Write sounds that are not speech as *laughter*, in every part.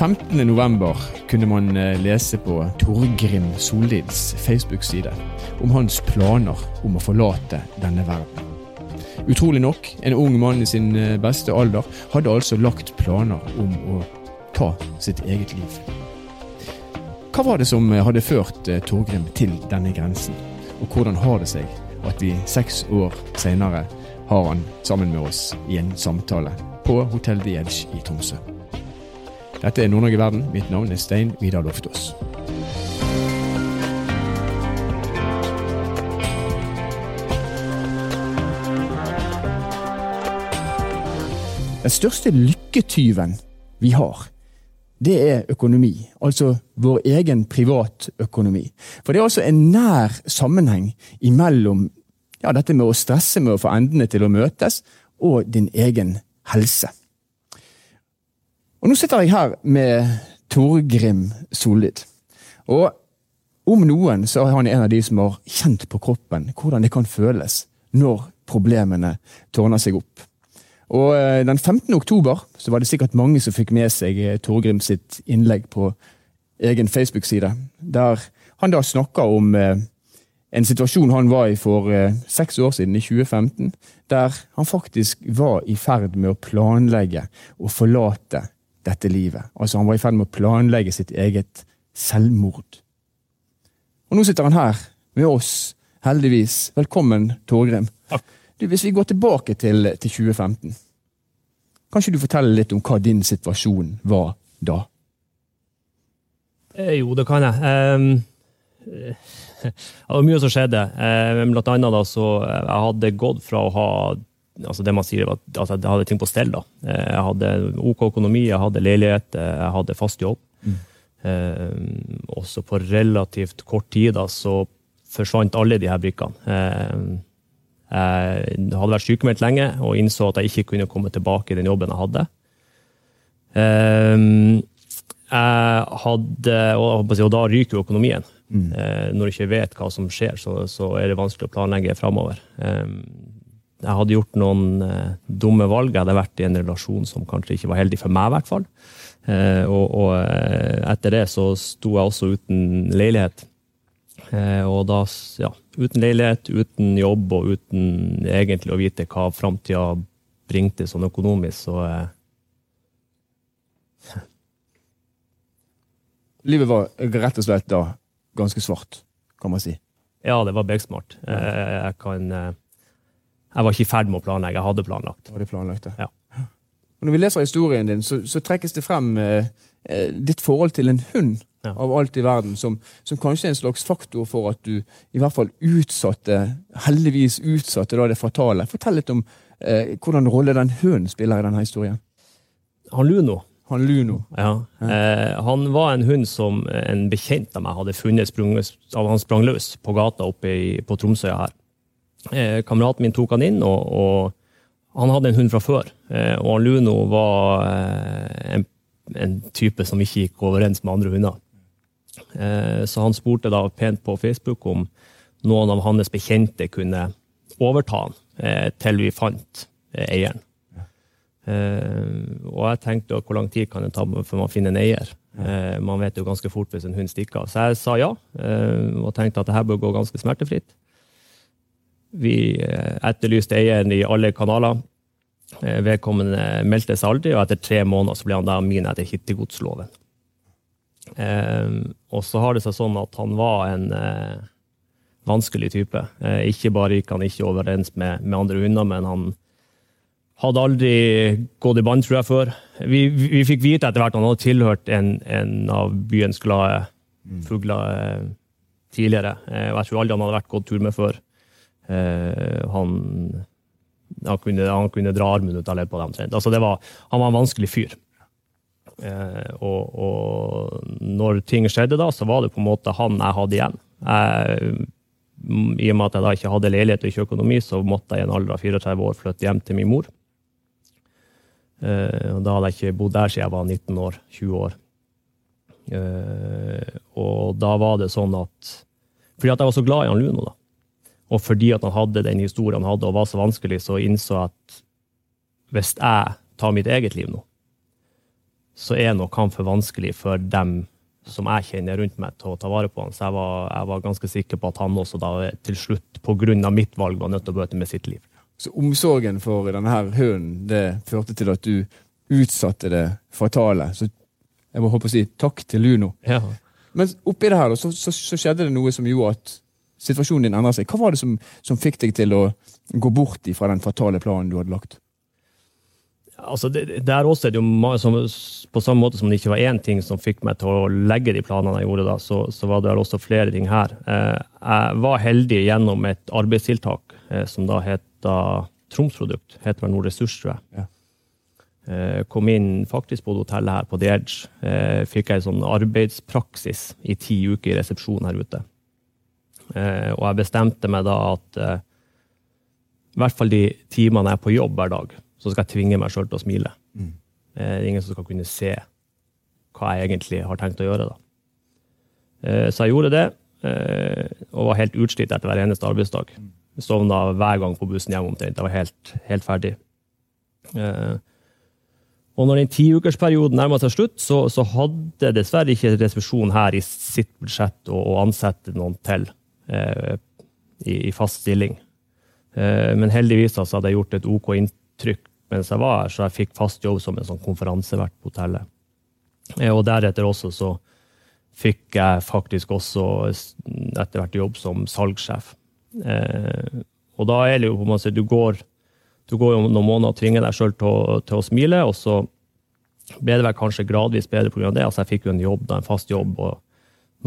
15. november kunne man eh, lese på Torgrim Sollids Facebook-side om hans planer om å forlate denne verden. Utrolig nok, en ung mann i sin eh, beste alder hadde altså lagt planer om å ta sitt eget liv. Hva var det som eh, hadde ført Torgrim til denne grensen, og hvordan har det seg at vi seks år senere har han sammen med oss i en samtale på Hotell Edge i Tromsø? Dette er Nord-Norge Verden. Mitt navn er Stein Vidar Loftaas. Den største lykketyven vi har, det er økonomi. Altså vår egen privatøkonomi. For det er altså en nær sammenheng imellom ja, dette med å stresse med å få endene til å møtes, og din egen helse. Og Nå sitter jeg her med Torgrim Sollid. Og om noen så er han en av de som har kjent på kroppen hvordan det kan føles når problemene tårner seg opp. Og eh, Den 15. oktober så var det sikkert mange som fikk med seg eh, Torgrim sitt innlegg på egen Facebook-side, der han da snakka om eh, en situasjon han var i for seks år siden, i 2015, der han faktisk var i ferd med å planlegge å forlate dette livet. Altså Han var i ferd med å planlegge sitt eget selvmord. Og nå sitter han her med oss, heldigvis. Velkommen, Torgrim. Du, hvis vi går tilbake til, til 2015, kan ikke du fortelle litt om hva din situasjon var da? Eh, jo, det kan jeg. Um, *laughs* det var mye som skjedde. Uh, blant annet da, så jeg hadde gått fra å ha altså det man sier var at jeg hadde ting på stell. da. Eh, jeg hadde OK økonomi, jeg hadde leilighet, eh, jeg hadde fast jobb. Mm. Eh, også på relativt kort tid da, så forsvant alle de her brikkene. Eh, jeg hadde vært sykemeldt lenge og innså at jeg ikke kunne komme tilbake i den jobben jeg hadde. Eh, jeg hadde, og, og da ryker jo økonomien. Mm. Eh, når du ikke vet hva som skjer, så, så, er det vanskelig å planlegge framover jeg hadde gjort noen eh, dumme valg. Jeg hadde vært i en relasjon som kanskje ikke var heldig for meg, i hvert fall. Eh, og, og eh, etter det så sto jeg også uten leilighet. Eh, og da, ja, uten leilighet, uten jobb og uten egentlig å vite hva framtida bringte sånn økonomisk, så eh, Livet var rett og slett da ganske svart, kan man si? Ja, det var begsmart. Eh, jeg kan jeg var ikke i ferd med å planlegge, jeg hadde planlagt. Var det planlagt, ja. Når vi leser historien din, så, så trekkes det frem eh, eh, ditt forhold til en hund ja. av alt i verden, som, som, kanskje er en slags faktor for at du i hvert fall utsatte, heldigvis utsatte da det fatale. Fortell litt om eh, hvordan rolle den hunden spiller i denne historien. Han Luno. Han Luno. Ja. ja. Eh, han var en hund som en bekjent av meg hadde funnet sprung, han sprang løs på gata oppe i, på Tromsøya her. Eh, kameraten min tok han inn, og, og, han hadde en hund fra før. Eh, og Luno var eh, en, en, type som ikke gikk overens med andre hunder. Eh, så han spurte da pent på Facebook om noen av hans bekjente kunne overta han eh, til vi fant eh, eieren. og jeg tenkte hvor lang tid kan det ta før man finner en eier. man vet jo ganske fort hvis en hund stikker av. Så jeg sa ja, og tenkte at det her bør gå ganske smertefritt. Vi eh, etterlyste eieren i alle kanaler. Eh, vedkommende meldte seg aldri, og etter tre måneder så ble han da min etter hittegodsloven. Eh, og så har det seg sånn at han var en vanskelig type. Ikke bare gikk han ikke overens med, med, andre hunder, men han hadde aldri gått i bånd, tror jeg, før. Vi, vi, fikk vite etter hvert at han hadde tilhørt en, en av byens glade mm. fugler tidligere. jeg tror aldri han hadde vært gått tur med før. Eh, han, han, kunne, han, kunne, dra armen ut av leppa omtrent. Altså var, han var en vanskelig fyr. Eh, og, og, når ting skjedde da, så var det på en måte han jeg hadde igjen. Jeg, I og med at jeg da ikke hadde leilighet og ikke økonomi, så måtte jeg i en alder av 34 år flytte hjem til min mor. Uh, da hadde jeg ikke bodd der siden jeg var 19 år, 20 år. Og da var det sånn at Fordi at jeg var så glad i han Luno, da. Og fordi at han hadde den historien han hadde og var så vanskelig, så innså at hvis jeg tar mitt eget liv nå, så er nok han for vanskelig for dem som jeg kjenner rundt meg, til å ta vare på han. Så jeg var, jeg var ganske sikker på at han også da til slutt, pga. mitt valg, var nødt til å bøte med sitt liv. Så omsorgen for denne her hunden det førte til at du utsatte det fatale. Så jeg må håpe å si takk til Luno. Ja. Men oppi det her så, så, så skjedde det noe som gjorde at situasjonen din endrer seg. Hva var det som, som fikk deg til å gå bort fra den fatale planen du hadde lagt? Altså, det, der også er det jo som, På samme måte som det ikke var én ting som fikk meg til å legge de planene jeg gjorde da, så, så var det også flere ting her. Eh, jeg var heldig gjennom et arbeidstiltak eh, som da heter Tromsprodukt. Heter vel Nordressurs, tror jeg. Ja. Eh, kom inn faktisk på hotellet her på The Edge. Fikk jeg sånn arbeidspraksis i ti uker i resepsjon her ute. Eh, og jeg bestemte meg da at eh, i hvert fall de timene jeg er på jobb hver dag, så skal jeg tvinge meg sjøl til å smile. Mm. Det er ingen som skal kunne se hva jeg egentlig har tenkt å gjøre. da. Eh, så jeg gjorde det, eh, og var helt utslitt etter hver eneste arbeidsdag. Jeg sovna hver gang på bussen hjem omtrent. Jeg var helt, helt ferdig. Eh, og når den tiukersperioden nærma seg slutt, så, så, hadde dessverre ikke resepsjonen her i sitt budsjett å, å ansette noen til eh, i, i, fast stilling. Eh, men heldigvis altså, hadde jeg gjort et OK inntrykk mens jeg var her, så jeg fikk fast jobb som en sånn konferansevert på hotellet. Eh, og deretter også så fikk jeg faktisk også etter hvert jobb som salgssjef. Eh, og da er det jo på en måte du går, du går jo noen måneder og tvinger deg sjøl til, til, å smile, og så ble det vel kanskje gradvis bedre pga. det. Altså jeg fikk jo en jobb, en fast jobb og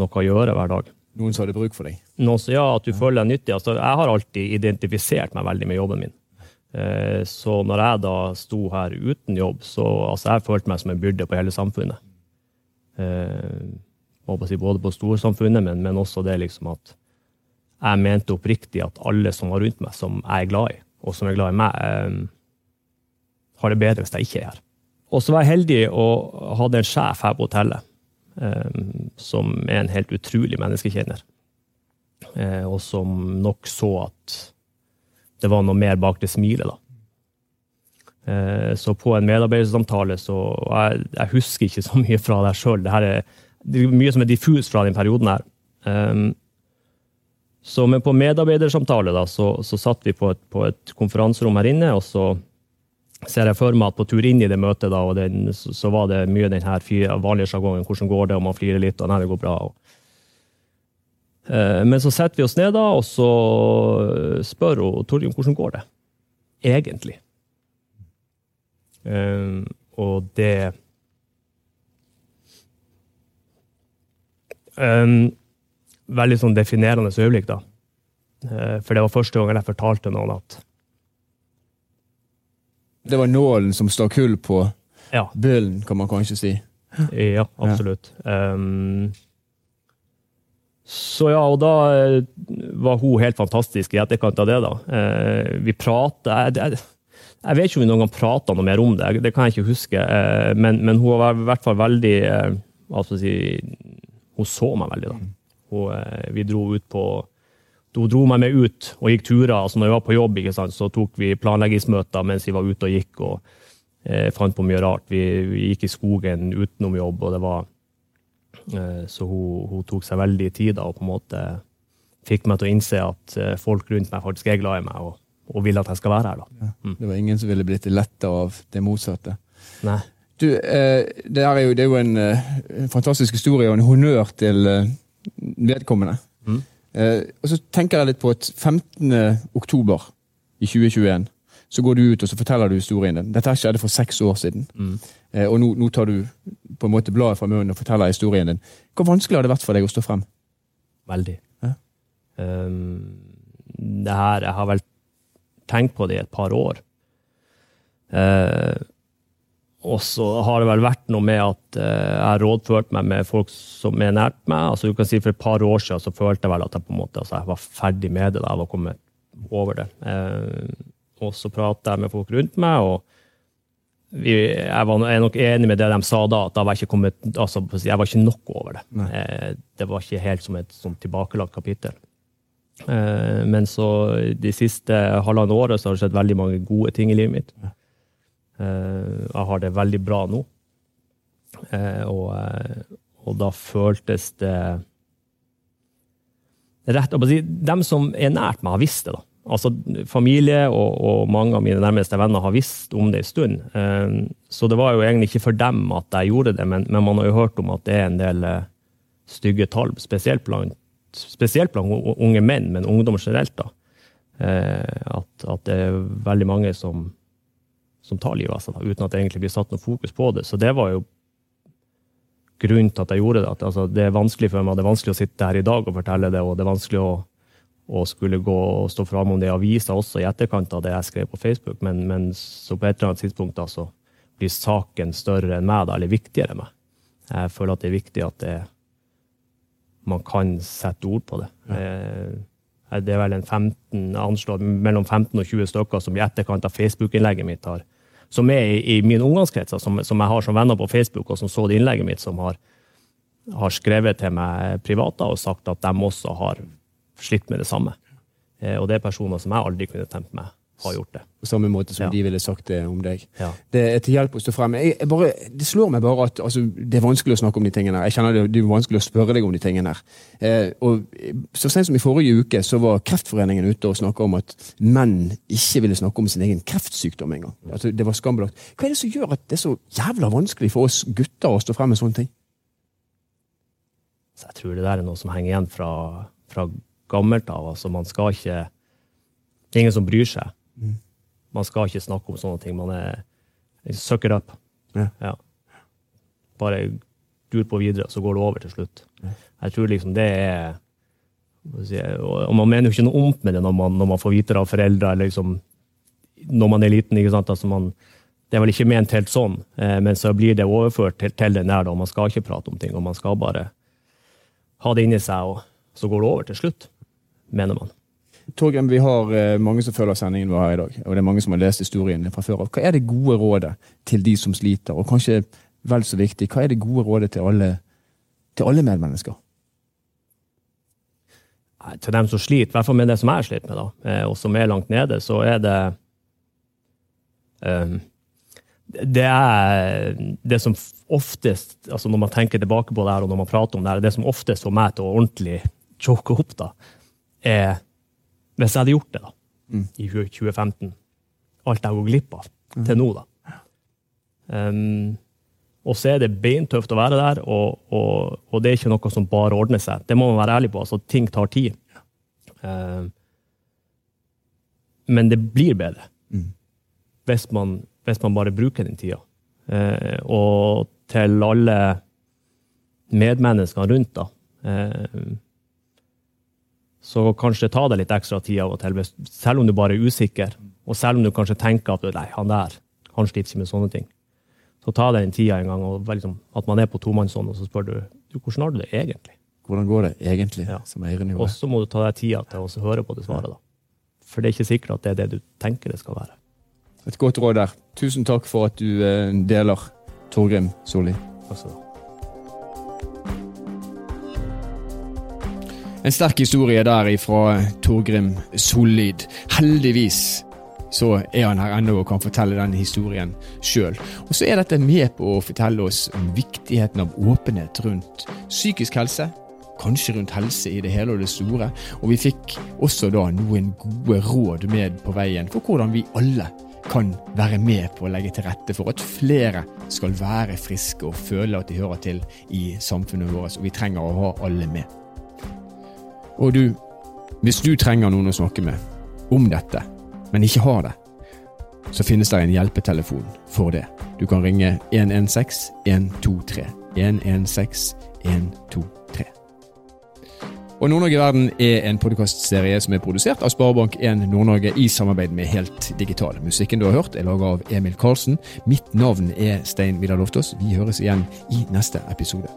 noe å gjøre hver dag. Noen som hadde bruk for deg? Noen som, ja, at du føler deg nyttig. Altså, jeg har alltid identifisert meg veldig med jobben min. Eh, så når jeg da sto her uten jobb, så altså jeg følte meg som en byrde på hele samfunnet. Si, både på storsamfunnet, men, men også det liksom at jeg mente oppriktig at alle som var rundt meg, som jeg er glad i, og som er glad i meg, eh, har det bedre hvis jeg ikke er her. Og så var jeg heldig og hadde en sjef her på hotellet som er en helt utrolig menneskekjenner. og som nok så at det var noe mer bak det smilet, da. Eh, så på en medarbeidersamtale så jeg, jeg, husker ikke så mye fra det sjøl. Det, det er mye som er diffus fra den perioden her. Så men på medarbeidersamtale da, så, så satt vi på et, på et, konferanserom her inne, og så ser jeg for meg at på tur inn i det møtet da, og den, så, så, var det mye den her vanlige sjargongen. Hvordan går det? Og man flirer litt, og nei, det går bra. Og, Eh, men så setter vi oss ned da, og så spør hun Torjun hvordan går det egentlig. Um, og det um, Veldig sånn definerende øyeblikk, da. Uh, for det var første gang jeg fortalte noen at Det var nålen som stakk hull på ja. bøllen, kan man kanskje si? Ja, absolutt. Ja. Um, så ja, og da eh, var hun helt fantastisk i etterkant av det. da. Uh, vi prata jeg, jeg, vet ikke om vi noen gang prata noe mer om det, det kan jeg ikke huske. Uh, men, men, hun var i hvert fall veldig altså si, Hun så meg veldig, da. Hun, vi dro ut på Hun dro meg med ut og gikk turer. altså Når jeg var på jobb, sant, så tok vi planleggingsmøter mens vi var ute og gikk. og eh, fant på mye rart. Vi, vi gikk i skogen utenom jobb, og det var Eh, så hun, hun, tok seg veldig tid da, og på en måte fikk meg til å innse at eh, folk rundt meg faktisk er glad i meg og, og vil at jeg skal være her. Da. Mm. Det var ingen som ville blitt letta av det motsatte. Nei. Du, eh, det, er jo, det, er jo, en, en fantastisk historie og en honnør til vedkommende. Mm. Og så tenker jeg litt på at 15. oktober i 2021 så går du ut og så forteller du historien din. Dette skjedde for seks år siden. Mm. Eh, og nå, nå, tar du på en måte bladet fra munnen og forteller historien din. Hvor vanskelig har det vært for deg å stå frem? Veldig. Eh? Um, det her, Jeg har vel tenkt på det i et par år. Uh, og så har det vel vært noe med at uh, jeg har rådført meg med folk som er nært meg. altså du kan si For et par år siden så følte jeg vel at jeg på en måte, altså jeg var ferdig med det. da jeg var kommet over det. Uh, og så prata jeg med folk rundt meg. og vi, jeg, var, jeg, er nok enig med det de sa da, at var kommet, altså, jeg var ikke nok over det. Eh, det var ikke helt som et sånn tilbakelagt kapittel. Eh, men så de siste halvannet året så har det skjedd veldig mange gode ting i livet mitt. Eh, jeg har det veldig bra nå. Eh, og, eh, og da føltes det rett å si, Dem som er nært meg, har visst det. da. Altså, Familie og, og, mange av mine nærmeste venner har visst om det en stund. Så det var jo egentlig ikke for dem at jeg gjorde det, men, men man har jo hørt om at det er en del stygge tall, spesielt blant, spesielt blant unge menn, men ungdom generelt. da. At, at, det er veldig mange som, som tar livet av seg, uten at det egentlig blir satt noe fokus på det. Så det var jo grunnen til at jeg gjorde det. At, altså, det er vanskelig for meg, det er vanskelig å sitte her i dag og fortelle det, og det er vanskelig å å skulle gå og stå fram om det i avisa også i etterkant av det jeg skrev på Facebook, men, men så på et eller annet tidspunkt da, så blir saken større enn meg, da, eller viktigere enn meg. Jeg føler at det er viktig at det, man kan sette ord på det. Ja. Eh, det er vel en 15, anslår mellom 15 og 20 stykker som i etterkant av Facebook-innlegget mitt har som er i, i min omgangskrets, som, som, jeg har som venner på Facebook, og som så det innlegget mitt, som har, har skrevet til meg privat og sagt at de også har slitt med det samme. Eh, og det er personer som jeg aldri kunne tenkt meg har gjort det. På samme måte som ja. de ville sagt det om deg. Ja. Det er til hjelp å stå frem. Jeg, jeg bare, det slår meg bare at altså, det er vanskelig å snakke om de tingene her. Jeg kjenner det, det er vanskelig å spørre deg om de tingene her. Eh, og Så sent som i forrige uke så var Kreftforeningen ute og snakka om at menn ikke ville snakke om sin egen kreftsykdom engang. Altså, det var skambelagt. Hva er det som gjør at det er så jævla vanskelig for oss gutter å stå frem med sånne ting? Så jeg tror det der er noe som henger igjen fra, fra gammelt av. Altså, man skal ikke Det er ingen som bryr seg. Man skal ikke snakke om sånne ting. Man er sucker up. Ja. Ja. Bare dur på videre, så går det over til slutt. Jeg tror liksom det er Og man mener jo ikke noe ondt med det når man, når man, får vite det av foreldre, eller liksom, når man er liten. ikke sant? Altså man, det er vel ikke ment helt sånn, eh, men så blir det overført til, til det nære. og man skal ikke prate om ting. og Man skal bare ha det inni seg, og så går det over til slutt mener man. Torgrim, vi har eh, mange som følger sendingen vår her i dag, og det er mange som har lest historien fra før Hva er det gode rådet til de som sliter, og kanskje vel så viktig, hva er det gode rådet til alle, til alle medmennesker? Til dem som sliter, i hvert fall med det som jeg sliter med, da, eh, og som er langt nede, så er det um, det er det som oftest, altså når man tenker tilbake på det her, og når man prater om det her, det som oftest får meg til å ordentlig choke opp, da, er Hvis jeg hadde gjort det da, mm. i 2015, alt jeg gått glipp av mm. til nå, da. Um, og så er det beintøft å være der, og, og, og, det er ikke noe som bare ordner seg. Det må man være ærlig på. altså Ting tar tid. Uh, men det blir bedre mm. hvis, man, hvis, man, bare bruker den tida. Uh, og til alle medmenneskene rundt, da. Uh, så kanskje ta deg litt ekstra tid av og til, selv om du bare er usikker. Og selv om du kanskje tenker at nei, han der han sliter ikke med sånne ting. Så ta deg den tida en gang, og liksom, at man er på tomannshånd, og så spør du, du hvordan har du det egentlig. Hvordan går det egentlig? Ja. som Og så må du ta deg tida til å høre på det svaret. da. For det er ikke sikkert at det er det du tenker det skal være. Et godt råd der. Tusen takk for at du eh, deler, Torgrim Solli. Takk skal du ha. En sterk historie der fra Torgrim Sollid. Heldigvis så er han her ennå og kan fortelle den historien sjøl. Og så er dette med på å fortelle oss om viktigheten av åpenhet rundt psykisk helse. Kanskje rundt helse i det hele og det store. Og vi fikk også da noen gode råd med på veien for hvordan vi alle kan være med på å legge til rette for at flere skal være friske og føle at de hører til i samfunnet vårt. Og vi trenger å ha alle med. Og du, hvis du trenger noen å snakke med om dette, men ikke har det, så finnes det en hjelpetelefon for det. Du kan ringe 116 123. 116 123. Og Nord-Norge i verden er en podkastserie som er produsert av Sparebank1 Nord-Norge i samarbeid med Helt Digital. Musikken du har hørt er laga av Emil Karlsen. Mitt navn er Stein Vidar Loftaas. Vi høres igjen i neste episode.